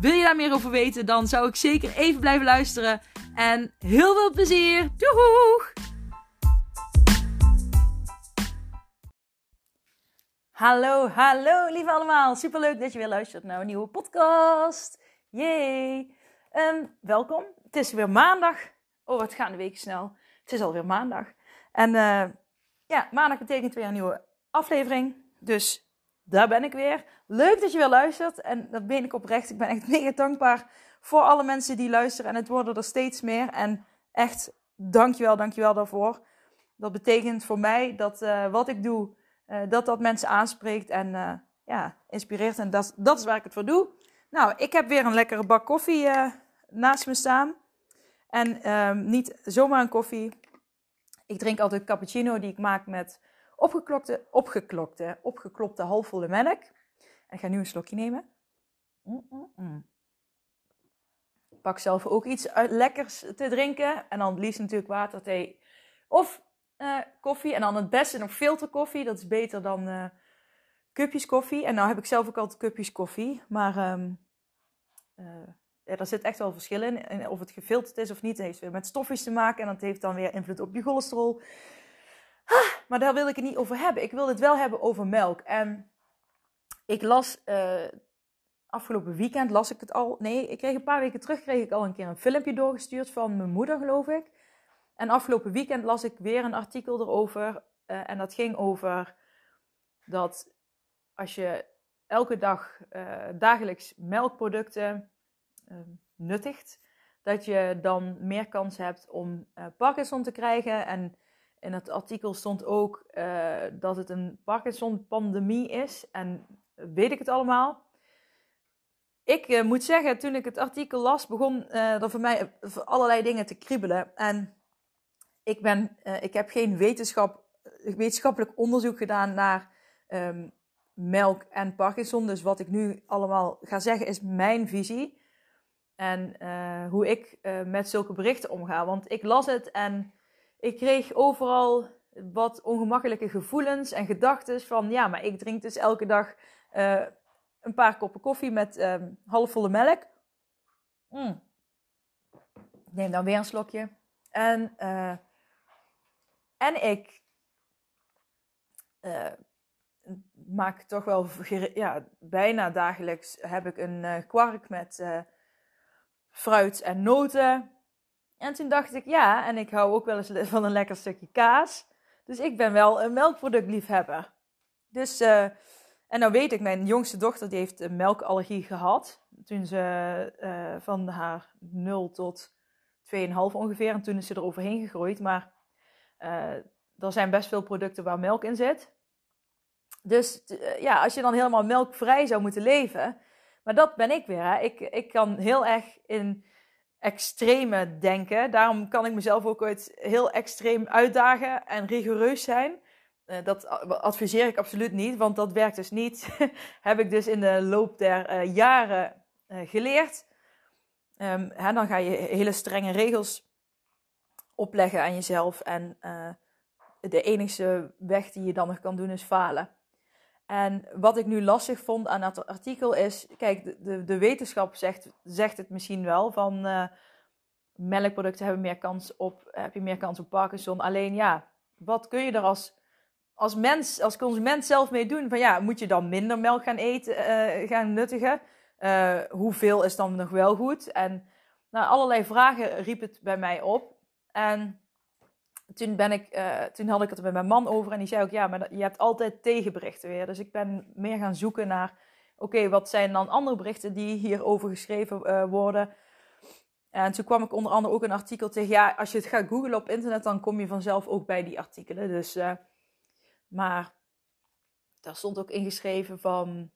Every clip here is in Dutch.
Wil je daar meer over weten, dan zou ik zeker even blijven luisteren. En heel veel plezier! Doeg! Hallo, hallo lieve allemaal. Superleuk dat je weer luistert naar een nieuwe podcast. Yay! Um, welkom. Het is weer maandag. Oh, wat gaan de weken snel. Het is alweer maandag. En uh, ja, maandag betekent weer een nieuwe aflevering. Dus daar ben ik weer. Leuk dat je weer luistert. En dat ben ik oprecht. Ik ben echt mega dankbaar voor alle mensen die luisteren. En het worden er steeds meer. En echt, dankjewel, dankjewel daarvoor. Dat betekent voor mij dat uh, wat ik doe, uh, dat dat mensen aanspreekt en uh, ja, inspireert. En dat, dat is waar ik het voor doe. Nou, ik heb weer een lekkere bak koffie naast me staan. En um, niet zomaar een koffie. Ik drink altijd cappuccino die ik maak met opgeklokte, opgeklokte, opgeklopte halfvolle melk. En ik ga nu een slokje nemen. Mm -mm -mm. Pak zelf ook iets lekkers te drinken. En dan liefst natuurlijk water, thee of uh, koffie. En dan het beste nog filterkoffie. Dat is beter dan uh, koffie. En nou heb ik zelf ook altijd cupjes koffie. Maar um, zit echt wel verschil in. Of het gefilterd is of niet, heeft weer met stofjes te maken. En dat heeft dan weer invloed op je cholesterol. Maar daar wil ik het niet over hebben. Ik wil het wel hebben over melk. En ik las uh, afgelopen weekend las ik het al. Nee, ik kreeg een paar weken terug kreeg ik al een keer een filmpje doorgestuurd van mijn moeder, geloof ik. En afgelopen weekend las ik weer een artikel erover. Uh, en dat ging over dat als je elke dag uh, dagelijks melkproducten uh, nuttigt, dat je dan meer kans hebt om Parkinson te krijgen. En in het artikel stond ook dat het een Parkinson-pandemie is. En weet ik het allemaal. Ik uh, moet zeggen, toen ik het artikel las, begon uh, er voor mij allerlei dingen te kriebelen. En ik, ben, ik heb geen wetenschap, wetenschappelijk onderzoek gedaan naar um, melk en Parkinson. Dus wat ik nu allemaal ga zeggen is mijn visie. En hoe ik met zulke berichten omga. Want ik las het en ik kreeg overal wat ongemakkelijke gevoelens en gedachten van... Ja, maar ik drink dus elke dag een paar koppen koffie met um, halfvolle melk. Mm. Neem dan weer een slokje. En, uh, en ik uh, maak toch wel, ja, bijna dagelijks heb ik een uh, kwark met fruit en noten. En toen dacht ik, ja, en ik hou ook wel eens van een lekker stukje kaas. Dus ik ben wel een melkproductliefhebber. Dus en nou weet ik, mijn jongste dochter die heeft een melkallergie gehad. Toen ze uh, van haar 0 tot 2,5 ongeveer. En toen is ze er overheen gegroeid. Maar uh, er zijn best veel producten waar melk in zit. Dus ja, als je dan helemaal melkvrij zou moeten leven. Maar dat ben ik weer. Hè. Ik, ik kan heel erg in extreme denken. Daarom kan ik mezelf ook ooit heel extreem uitdagen en rigoureus zijn. Uh, dat adviseer ik absoluut niet, want dat werkt dus niet. Heb ik dus in de loop der uh, jaren uh, geleerd. Um, hè, dan ga je hele strenge regels opleggen aan jezelf. En de enige weg die je dan nog kan doen is falen. En wat ik nu lastig vond aan dat artikel is: kijk, de, de, de wetenschap zegt, zegt het misschien wel van melkproducten hebben meer kans op, heb je meer kans op Parkinson. Alleen ja, wat kun je er als als mens, als consument zelf mee doen. Van ja, moet je dan minder melk gaan eten, uh, gaan nuttigen? Hoeveel is dan nog wel goed? En nou, allerlei vragen riep het bij mij op. En toen, ben ik, uh, toen had ik het met mijn man over en die zei ook, ja, maar je hebt altijd tegenberichten weer. Dus ik ben meer gaan zoeken naar, oké, wat zijn dan andere berichten die hierover geschreven worden? En toen kwam ik onder andere ook een artikel tegen, ja, als je het gaat googlen op internet, dan kom je vanzelf ook bij die artikelen. Dus maar daar stond ook ingeschreven van.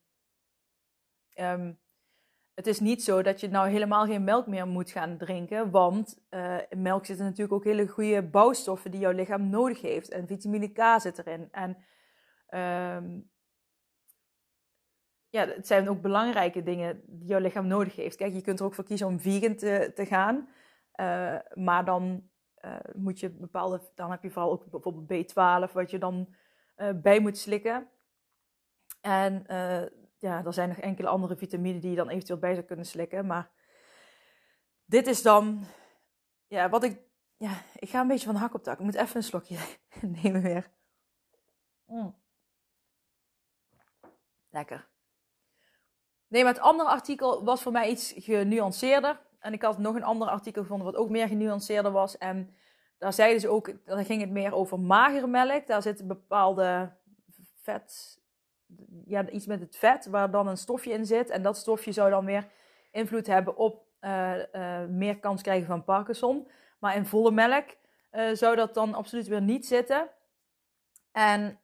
Um, het is niet zo dat je nou helemaal geen melk meer moet gaan drinken. Want in melk zitten natuurlijk ook hele goede bouwstoffen die jouw lichaam nodig heeft. En vitamine K zit erin. En um, ja, het zijn ook belangrijke dingen die jouw lichaam nodig heeft. Kijk, je kunt er ook voor kiezen om vegan te, te gaan. Uh, maar dan uh, moet je bepaalde, dan heb je vooral ook bijvoorbeeld B12, wat je dan bij moet slikken. En ja, er zijn nog enkele andere vitamine die je dan eventueel bij zou kunnen slikken. Maar dit is dan, ja, wat ik, ja, ik ga een beetje van hak op tak. Ik moet even een slokje nemen weer. Mm. Lekker. Nee, maar het andere artikel was voor mij iets genuanceerder. En ik had nog een ander artikel gevonden wat ook meer genuanceerder was. En daar zeiden ze ook, daar ging het meer over magere melk. Daar zit een bepaalde vet, ja, iets met het vet, waar dan een stofje in zit. En dat stofje zou dan weer invloed hebben op uh, uh, meer kans krijgen van Parkinson. Maar in volle melk uh, zou dat dan absoluut weer niet zitten. En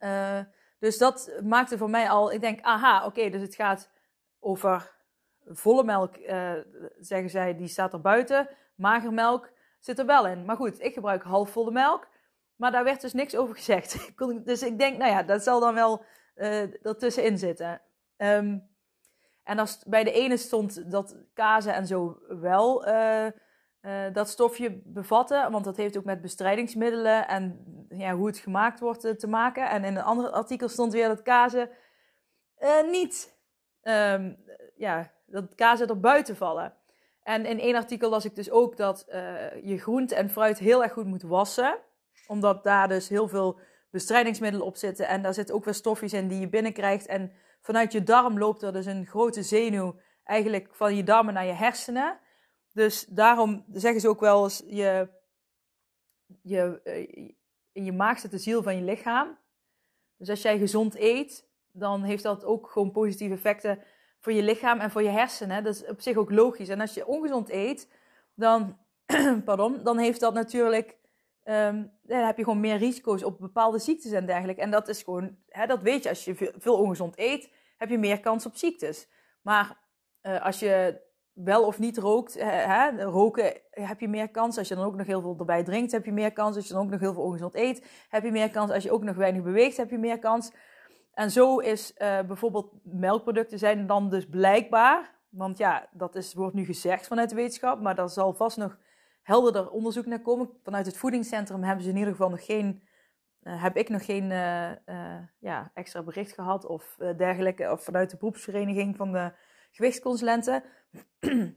dus dat maakte voor mij al, ik denk, aha, oké, dus het gaat over volle melk, zeggen zij, die staat er buiten. Magermelk zit er wel in. Maar goed, ik gebruik halfvolle melk. Maar daar werd dus niks over gezegd. dus ik denk, nou ja, dat zal dan wel uh, ertussenin zitten. Um, en als bij de ene stond dat kazen en zo wel uh, uh, dat stofje bevatten, want dat heeft ook met bestrijdingsmiddelen en ja, hoe het gemaakt wordt te maken. En in een ander artikel stond weer dat kazen niet, um, ja, dat kazen er buiten vallen. En in één artikel las ik dus ook dat je groente en fruit heel erg goed moet wassen, omdat daar dus heel veel bestrijdingsmiddelen op zitten. En daar zitten ook weer stofjes in die je binnenkrijgt. En vanuit je darm loopt er dus een grote zenuw eigenlijk van je darmen naar je hersenen. Dus daarom zeggen ze ook wel eens, je, je, eh, in je maag zit de ziel van je lichaam. Dus als jij gezond eet, dan heeft dat ook gewoon positieve effecten voor je lichaam en voor je hersenen. Dat is op zich ook logisch. En als je ongezond eet, dan, pardon, dan heeft dat natuurlijk Um, dan heb je gewoon meer risico's op bepaalde ziektes en dergelijke. En dat is gewoon, hè, dat weet je, als je veel, ongezond eet, heb je meer kans op ziektes. Maar uh, als je wel of niet rookt, hè, roken heb je meer kans. Als je dan ook nog heel veel erbij drinkt, heb je meer kans. Als je dan ook nog heel veel ongezond eet, heb je meer kans. Als je ook nog weinig beweegt, heb je meer kans. En zo is uh, bijvoorbeeld melkproducten zijn dan dus blijkbaar, want ja, dat is, wordt nu gezegd vanuit de wetenschap, maar daar zal vast nog helderder onderzoek naar komen. Vanuit het voedingscentrum hebben ze in ieder geval nog geen, uh, heb ik nog geen uh, uh, ja, extra bericht gehad of dergelijke. Of vanuit de beroepsvereniging van de gewichtsconsulenten.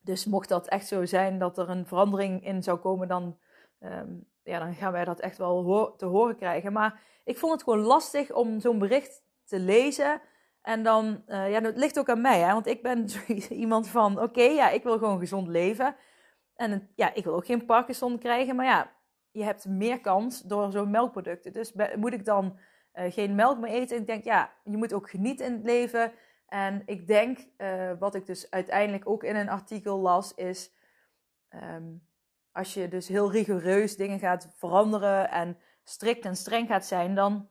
dus mocht dat echt zo zijn dat er een verandering in zou komen, dan, um, ja, dan gaan wij dat echt wel te horen krijgen. Maar ik vond het gewoon lastig om zo'n bericht te lezen. En dan, ja, het ligt ook aan mij, hè? want ik ben iemand van, oké, ja, ik wil gewoon gezond leven. En ja, ik wil ook geen Parkinson krijgen, maar ja, je hebt meer kans door zo'n melkproducten. Dus moet ik dan uh, geen melk meer eten? Ik denk, ja, je moet ook genieten in het leven. En ik denk, uh, wat ik dus uiteindelijk ook in een artikel las, is um, als je dus heel rigoureus dingen gaat veranderen en strikt en streng gaat zijn, dan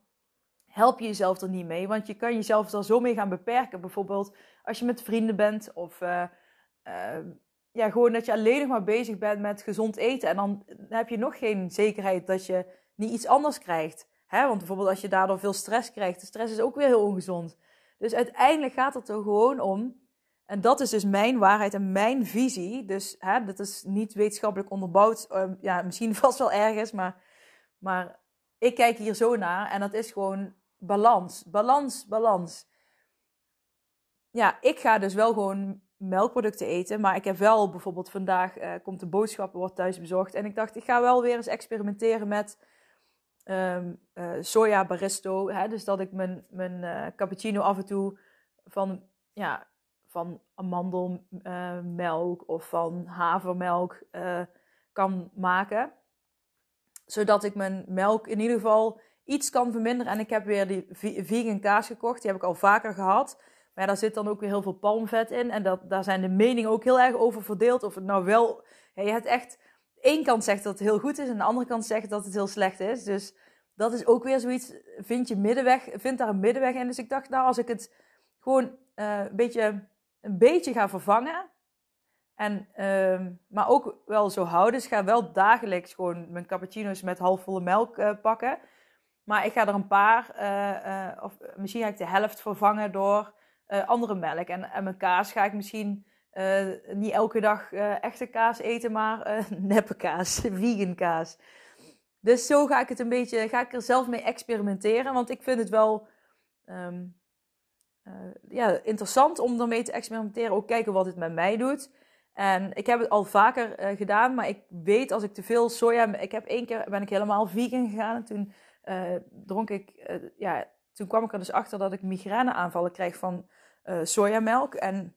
help je jezelf er niet mee. Want je kan jezelf er zo mee gaan beperken. Bijvoorbeeld als je met vrienden bent of uh, ja, gewoon dat je alleen nog maar bezig bent met gezond eten. En dan heb je nog geen zekerheid dat je niet iets anders krijgt. Hè? Want bijvoorbeeld als je daardoor veel stress krijgt, de stress is ook weer heel ongezond. Dus uiteindelijk gaat het er gewoon om. En dat is dus mijn waarheid en mijn visie. Dus hè, dat is niet wetenschappelijk onderbouwd. Uh, ja, misschien vast wel ergens, maar, maar ik kijk hier zo naar. En dat is gewoon balans. Balans, balans. Ja, ik ga dus wel gewoon melkproducten eten. Maar ik heb wel bijvoorbeeld vandaag uh, komt de boodschappen wordt thuis bezorgd. En ik dacht, ik ga wel weer eens experimenteren met um, uh, soja baristo. Hè? Dus dat ik mijn, mijn uh, cappuccino af en toe van, ja, van amandelmelk of van havermelk kan maken. Zodat ik mijn melk in ieder geval iets kan verminderen. En ik heb weer die vegan kaas gekocht. Die heb ik al vaker gehad. Maar daar zit dan ook weer heel veel palmvet in. En dat, daar zijn de meningen ook heel erg over verdeeld. Of het nou wel. Je hebt echt. één kant zegt dat het heel goed is. En de andere kant zegt dat het heel slecht is. Dus dat is ook weer zoiets. Vind je middenweg. Vind daar een middenweg in. Dus ik dacht, nou, als ik het gewoon uh, een beetje een beetje ga vervangen. En, ehm, maar ook wel zo houden. Dus ik ga wel dagelijks gewoon mijn cappuccino's met halfvolle melk uh, pakken. Maar ik ga er een paar, uh, of misschien ga ik de helft vervangen door andere melk. En, en mijn kaas ga ik misschien niet elke dag echte kaas eten, maar neppe kaas, vegan kaas. Dus zo ga ik het een beetje, ga ik er zelf mee experimenteren. Want ik vind het wel um, ja, interessant om ermee te experimenteren. Ook kijken wat het met mij doet. En ik heb het al vaker uh, gedaan, maar ik weet als ik te veel soja. Ik heb één keer ben ik helemaal vegan gegaan. En toen uh, dronk ik, uh, ja, toen kwam ik er dus achter dat ik migraineaanvallen krijg van sojamelk. En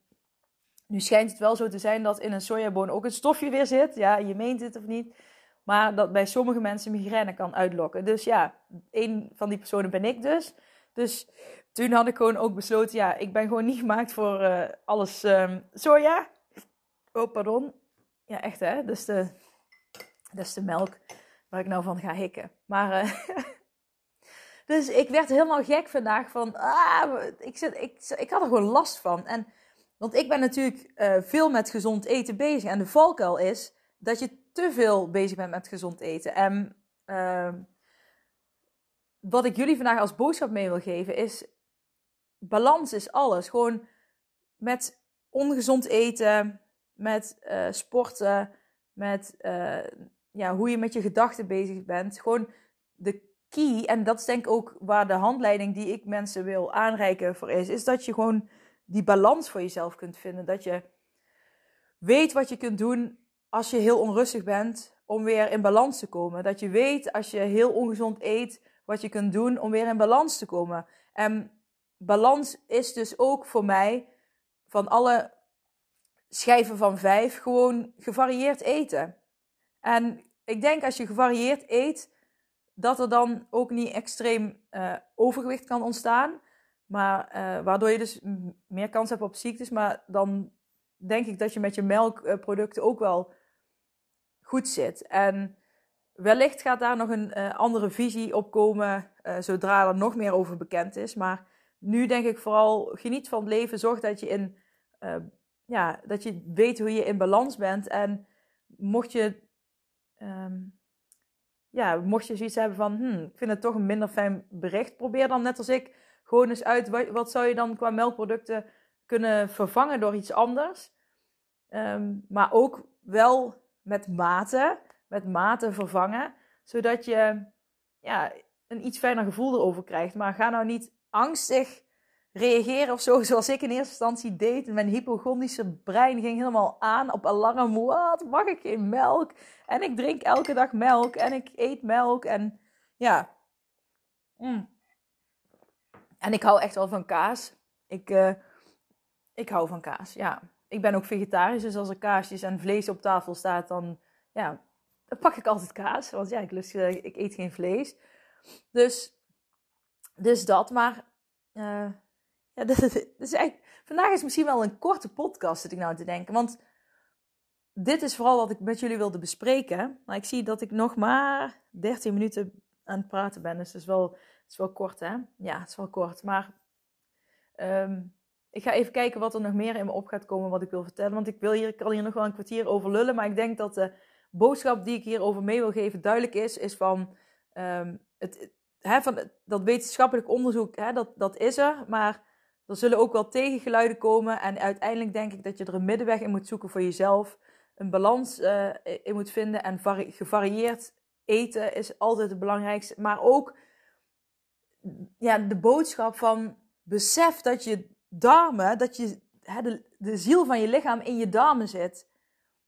nu schijnt het wel zo te zijn dat in een sojaboon ook een stofje weer zit. Ja, je meent het of niet. Maar dat bij sommige mensen migraine kan uitlokken. Dus ja, een van die personen ben ik dus. Dus toen had ik gewoon ook besloten, ja, ik ben gewoon niet gemaakt voor uh, alles um, soja. Oh, pardon. Ja, echt hè. Dus de, dat is de melk waar ik nou van ga hikken. Maar, uh, dus ik werd helemaal gek vandaag van, ah, ik, zit, ik, ik had er gewoon last van. En, want ik ben natuurlijk uh, veel met gezond eten bezig. En de valkuil is dat je te veel bezig bent met gezond eten. En uh, wat ik jullie vandaag als boodschap mee wil geven is: balans is alles. Gewoon met ongezond eten, met uh, sporten, met uh, ja, hoe je met je gedachten bezig bent. Gewoon de key, en dat is denk ik ook waar de handleiding die ik mensen wil aanreiken voor is, is dat je gewoon die balans voor jezelf kunt vinden. Dat je weet wat je kunt doen als je heel onrustig bent om weer in balans te komen. Dat je weet als je heel ongezond eet wat je kunt doen om weer in balans te komen. En balans is dus ook voor mij van alle schijven van vijf gewoon gevarieerd eten. En ik denk als je gevarieerd eet, dat er dan ook niet extreem uh, overgewicht kan ontstaan. Maar uh, waardoor je dus meer kans hebt op ziektes. Maar dan denk ik dat je met je melkproducten ook wel goed zit. En wellicht gaat daar nog een uh, andere visie op komen zodra er nog meer over bekend is. Maar nu denk ik vooral geniet van het leven. Zorg dat je, in, ja, dat je weet hoe je in balans bent. En mocht je, um, ja, mocht je zoiets hebben van, hmm, ik vind het toch een minder fijn bericht. Probeer dan net als ik gewoon eens uit, wat, zou je dan qua melkproducten kunnen vervangen door iets anders. Um, maar ook wel met mate, met mate vervangen, zodat je ja, een iets fijner gevoel erover krijgt. Maar ga nou niet angstig reageren of zo, zoals ik in eerste instantie deed. Mijn hypochondrische brein ging helemaal aan op alarm. Wat, mag ik geen melk? En ik drink elke dag melk en ik eet melk en ja. Mm. En ik hou echt wel van kaas. Ik, uh, ik hou van kaas, ja ik ben ook vegetarisch, dus als er kaasjes en vlees op tafel staat, dan, ja, dan pak ik altijd kaas. Want ja, ik, lust, eh, ik eet geen vlees. Dus, dus dat. Maar uh, ja, dat, dat is eigenlijk, vandaag is misschien wel een korte podcast, zit ik nou te denken. Want dit is vooral wat ik met jullie wilde bespreken. Maar ik zie dat ik nog maar 13 minuten aan het praten ben. Dus dat is wel, dat is wel kort, hè? Ja, het is wel kort. Maar um, ik ga even kijken wat er nog meer in me op gaat komen wat ik wil vertellen. Want ik, wil hier, ik kan hier nog wel een kwartier over lullen. Maar ik denk dat de boodschap die ik hierover mee wil geven duidelijk is. Is van, um, het, hè, van dat wetenschappelijk onderzoek, hè, dat, dat is er. Maar er zullen ook wel tegengeluiden komen. En uiteindelijk denk ik dat je er een middenweg in moet zoeken voor jezelf. Een balans uh, in moet vinden. En gevarieerd eten is altijd het belangrijkste. Maar ook ja, de boodschap van besef dat je darmen, dat je hè, de, de ziel van je lichaam in je darmen zit.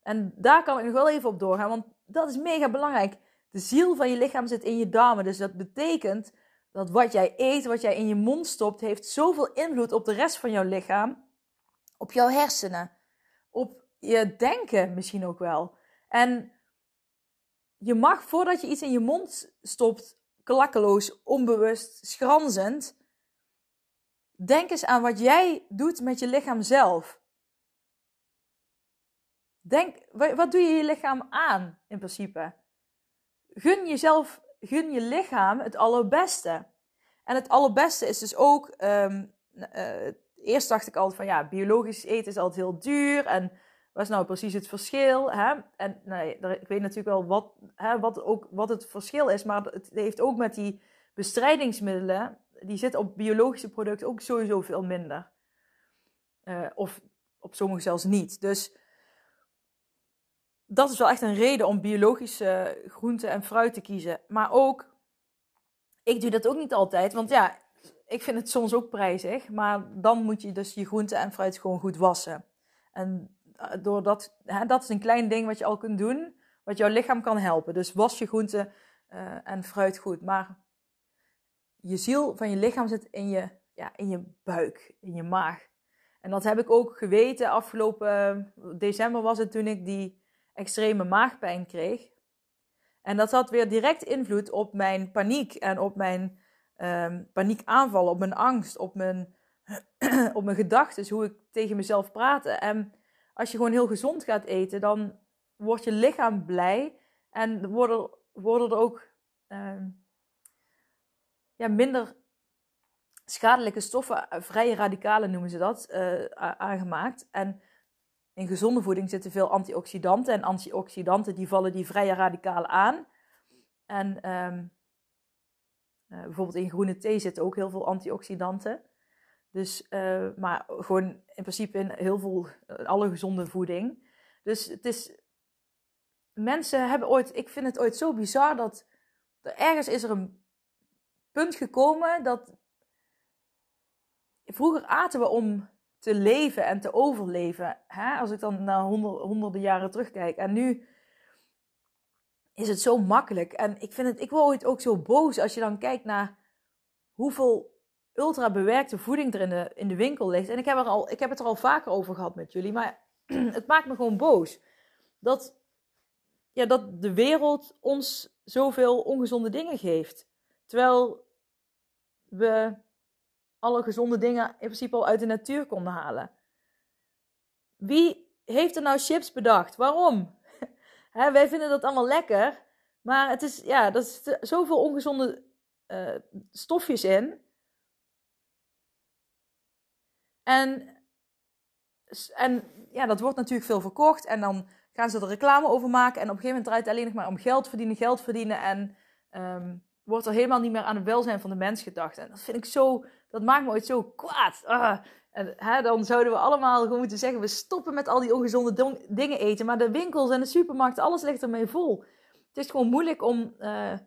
En daar kan ik nog wel even op doorgaan, want dat is mega belangrijk. De ziel van je lichaam zit in je darmen. Dus dat betekent dat wat jij eet, wat jij in je mond stopt, heeft zoveel invloed op de rest van jouw lichaam. Op jouw hersenen. Op je denken misschien ook wel. En je mag voordat je iets in je mond stopt, klakkeloos, onbewust, schranzend, Denk eens aan wat jij doet met je lichaam zelf. Denk, wat doe je je lichaam aan in principe? Gun jezelf, gun je lichaam het allerbeste. En het allerbeste is dus ook, um, uh, eerst dacht ik altijd van ja, biologisch eten is altijd heel duur. En wat is nou precies het verschil? Hè? En nee, ik weet natuurlijk wel wat, hè, wat, ook, wat het verschil is. Maar het heeft ook met die bestrijdingsmiddelen. Die zitten op biologische producten ook sowieso veel minder. Uh, of op sommige zelfs niet. Dus dat is wel echt een reden om biologische groenten en fruit te kiezen. Maar ook, ik doe dat ook niet altijd. Want ja, ik vind het soms ook prijzig. Maar dan moet je dus je groenten en fruit gewoon goed wassen. En eh, door dat, hè, dat is een klein ding wat je al kunt doen. Wat jouw lichaam kan helpen. Dus was je groenten uh, en fruit goed. Maar je ziel van je lichaam zit in je, ja, in je buik, in je maag. En dat heb ik ook geweten afgelopen december was het toen ik die extreme maagpijn kreeg. En dat had weer direct invloed op mijn paniek en op mijn um, paniekaanvallen, op mijn angst, op mijn, op mijn gedachten, hoe ik tegen mezelf praatte. En als je gewoon heel gezond gaat eten, dan wordt je lichaam blij en worden, worden er ook uh, ja, minder schadelijke stoffen, eh, vrije radicalen noemen ze dat, uh, aangemaakt. En in gezonde voeding zitten veel antioxidanten. En antioxidanten die vallen die vrije radicalen aan. En um, uh, bijvoorbeeld in groene thee zitten ook heel veel antioxidanten. Dus, uh, maar gewoon in principe in heel veel, alle gezonde voeding. Dus het is, mensen hebben ooit, ik vind het ooit zo bizar dat er ergens is er een punt gekomen dat vroeger aten we om te leven en te overleven. Hè? Als ik dan naar honderden jaren terugkijk. En nu is het zo makkelijk. En ik, vind het, ik word ook zo boos als je dan kijkt naar hoeveel ultra bewerkte voeding er in de, in de winkel ligt. En ik heb, er al, ik heb het er al vaker over gehad met jullie. Maar het maakt me gewoon boos. Dat, ja, dat de wereld ons zoveel ongezonde dingen geeft. Terwijl we alle gezonde dingen in principe al uit de natuur konden halen. Wie heeft er nou chips bedacht? Waarom? wij vinden dat allemaal lekker, maar het is, ja, er zitten zoveel ongezonde uh, stofjes in. En, en ja, dat wordt natuurlijk veel verkocht en dan gaan ze er reclame over maken. En op een gegeven moment draait het alleen nog maar om geld verdienen, geld verdienen. En um, wordt er helemaal niet meer aan het welzijn van de mens gedacht. En dat vind ik zo, dat maakt me ooit zo kwaad. Ah. En hè, dan zouden we allemaal gewoon moeten zeggen: we stoppen met al die ongezonde dingen eten. Maar de winkels en de supermarkten, alles ligt ermee vol. Het is gewoon moeilijk om uh,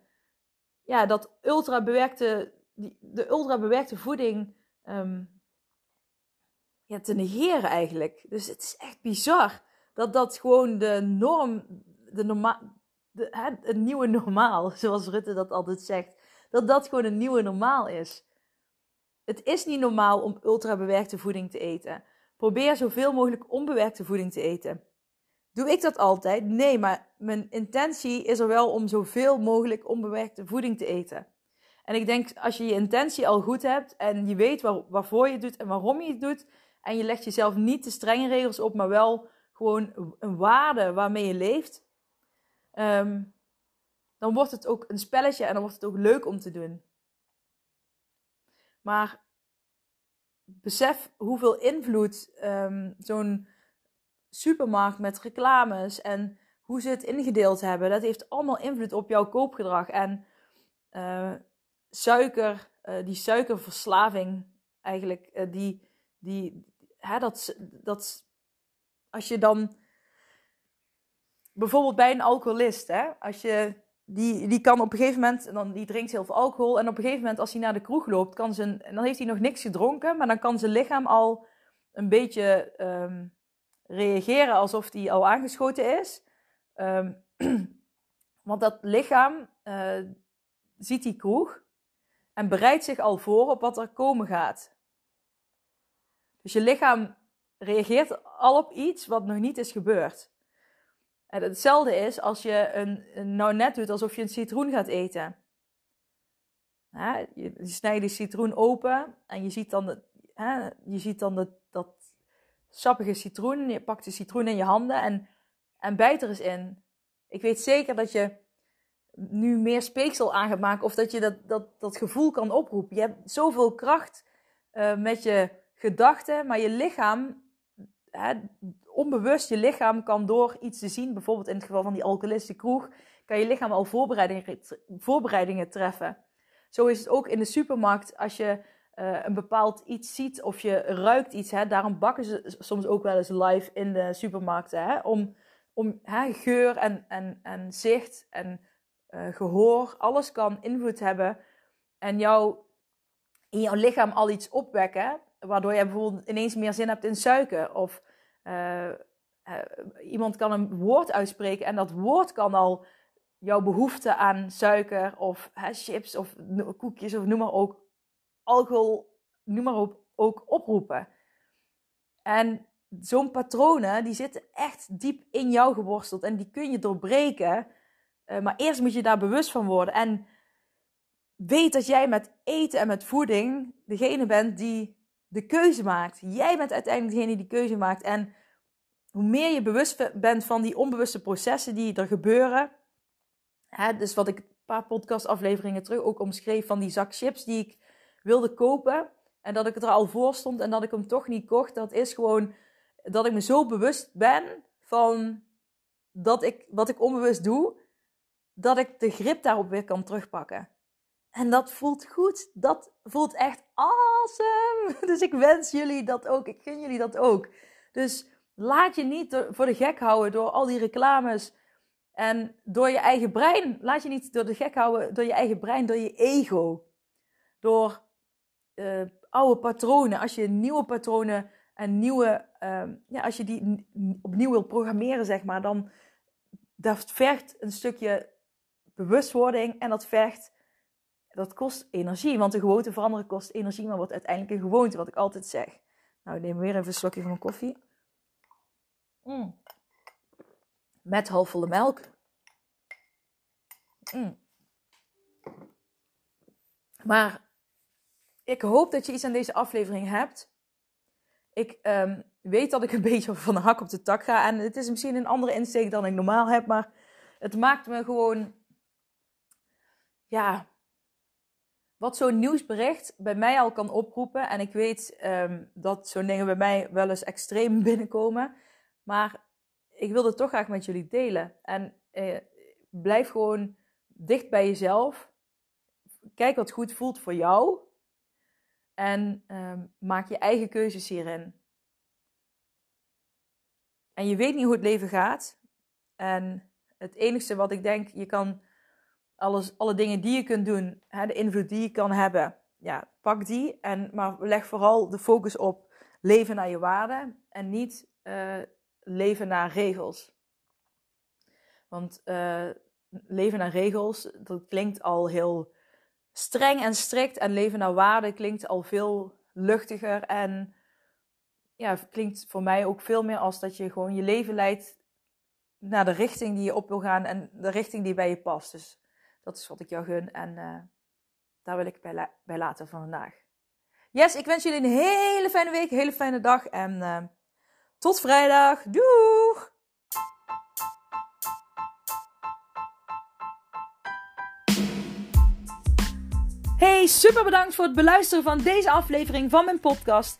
ja, dat ultra bewerkte, die, de ultra bewerkte voeding ja, te negeren eigenlijk. Dus het is echt bizar dat dat gewoon de norm, de norma de, het nieuwe normaal, zoals Rutte dat altijd zegt, dat dat gewoon een nieuwe normaal is. Het is niet normaal om ultrabewerkte voeding te eten. Probeer zoveel mogelijk onbewerkte voeding te eten. Doe ik dat altijd? Nee, maar mijn intentie is er wel om zoveel mogelijk onbewerkte voeding te eten. En ik denk, als je je intentie al goed hebt en je weet waar, waarvoor je het doet en waarom je het doet, en je legt jezelf niet te strenge regels op, maar wel gewoon een waarde waarmee je leeft, um, dan wordt het ook een spelletje en dan wordt het ook leuk om te doen. Maar besef hoeveel invloed um, zo'n supermarkt met reclames en hoe ze het ingedeeld hebben, dat heeft allemaal invloed op jouw koopgedrag. En uh, suiker, uh, die suikerverslaving eigenlijk, uh, die, die, hè, dat, dat als je dan bijvoorbeeld bij een alcoholist, hè, als je, die, die kan op een gegeven moment, dan, die drinkt heel veel alcohol. En op een gegeven moment, als hij naar de kroeg loopt, kan zijn, dan heeft hij nog niks gedronken. Maar dan kan zijn lichaam al een beetje um, reageren alsof hij al aangeschoten is. Um, want dat lichaam uh, ziet die kroeg en bereidt zich al voor op wat er komen gaat. Dus je lichaam reageert al op iets wat nog niet is gebeurd. En hetzelfde is als je een, nou net doet alsof je een citroen gaat eten. je, snijdt die citroen open en je ziet dan, de, je ziet dan dat, dat sappige citroen. Je pakt de citroen in je handen en, en bijt er eens in. Ik weet zeker dat je nu meer speeksel aan gaat maken of dat je dat, dat, dat gevoel kan oproepen. Je hebt zoveel kracht uh, met je gedachten, maar je lichaam, hè, onbewust, je lichaam kan door iets te zien, bijvoorbeeld in het geval van die alcoholistische kroeg, kan je lichaam al voorbereidingen, voorbereidingen treffen. Zo is het ook in de supermarkt als je uh, een bepaald iets ziet of je ruikt iets. Hè, daarom bakken ze soms ook wel eens live in de supermarkten. Hè, om om hè, geur en, en, en zicht en uh, gehoor, alles kan invloed hebben. En jou, in jouw lichaam al iets opwekken. Waardoor je bijvoorbeeld ineens meer zin hebt in suiker. Of uh, iemand kan een woord uitspreken en dat woord kan al jouw behoefte aan suiker of chips of koekjes of noem maar ook alcohol, noem maar op, ook oproepen. En zo'n patronen, die zitten echt diep in jou geworsteld en die kun je doorbreken. Uh, maar eerst moet je daar bewust van worden. En weet dat jij met eten en met voeding degene bent die de keuze maakt. Jij bent uiteindelijk degene die de keuze maakt. En hoe meer je bewust bent van die onbewuste processen die er gebeuren. Hè, dus wat ik een paar podcastafleveringen terug ook omschreef van die zak chips die ik wilde kopen. En dat ik er al voor stond en dat ik hem toch niet kocht. Dat is gewoon dat ik me zo bewust ben van dat ik, wat ik onbewust doe, dat ik de grip daarop weer kan terugpakken. En dat voelt goed. Dat voelt echt awesome. Dus ik wens jullie dat ook. Ik gun jullie dat ook. Dus laat je niet voor de gek houden door al die reclames. En door je eigen brein. Laat je niet door de gek houden door je eigen brein, door je ego. Door uh, oude patronen. Als je nieuwe patronen en nieuwe, um, ja, als je die opnieuw wil programmeren, zeg maar, dan dat vergt een stukje bewustwording en dat vergt, dat kost energie. Want de gewoonte veranderen kost energie, maar wordt uiteindelijk een gewoonte, wat ik altijd zeg. Nou, ik neem weer even een slokje van mijn koffie. Mm. Met halfvolle melk. Mm. Maar ik hoop dat je iets aan deze aflevering hebt ik um, weet dat ik een beetje van de hak op de tak ga. En het is misschien een andere insteek dan ik normaal heb. Maar het maakt me gewoon. Ja. Wat zo'n nieuwsbericht bij mij al kan oproepen. En ik weet um, dat zo'n dingen bij mij wel eens extreem binnenkomen. Maar ik wil het toch graag met jullie delen. En eh, blijf gewoon dicht bij jezelf. Kijk wat goed voelt voor jou. En um, maak je eigen keuzes hierin. En je weet niet hoe het leven gaat. En het enige wat ik denk, je kan alles, alle dingen die je kunt doen, hè, de invloed die je kan hebben, ja, pak die. En, maar leg vooral de focus op leven naar je waarden en niet uh, leven naar regels. Want uh, leven naar regels, dat klinkt al heel streng en strikt en leven naar waarde klinkt al veel luchtiger en ja, klinkt voor mij ook veel meer als dat je gewoon je leven leidt naar de richting die je op wil gaan en de richting die bij je past. Dus dat is wat ik jou gun en uh, daar wil ik bij, bij laten van vandaag. Yes, ik wens jullie een hele fijne week, een hele fijne dag en uh, tot vrijdag. Doeg! Hey, super bedankt voor het beluisteren van deze aflevering van mijn podcast.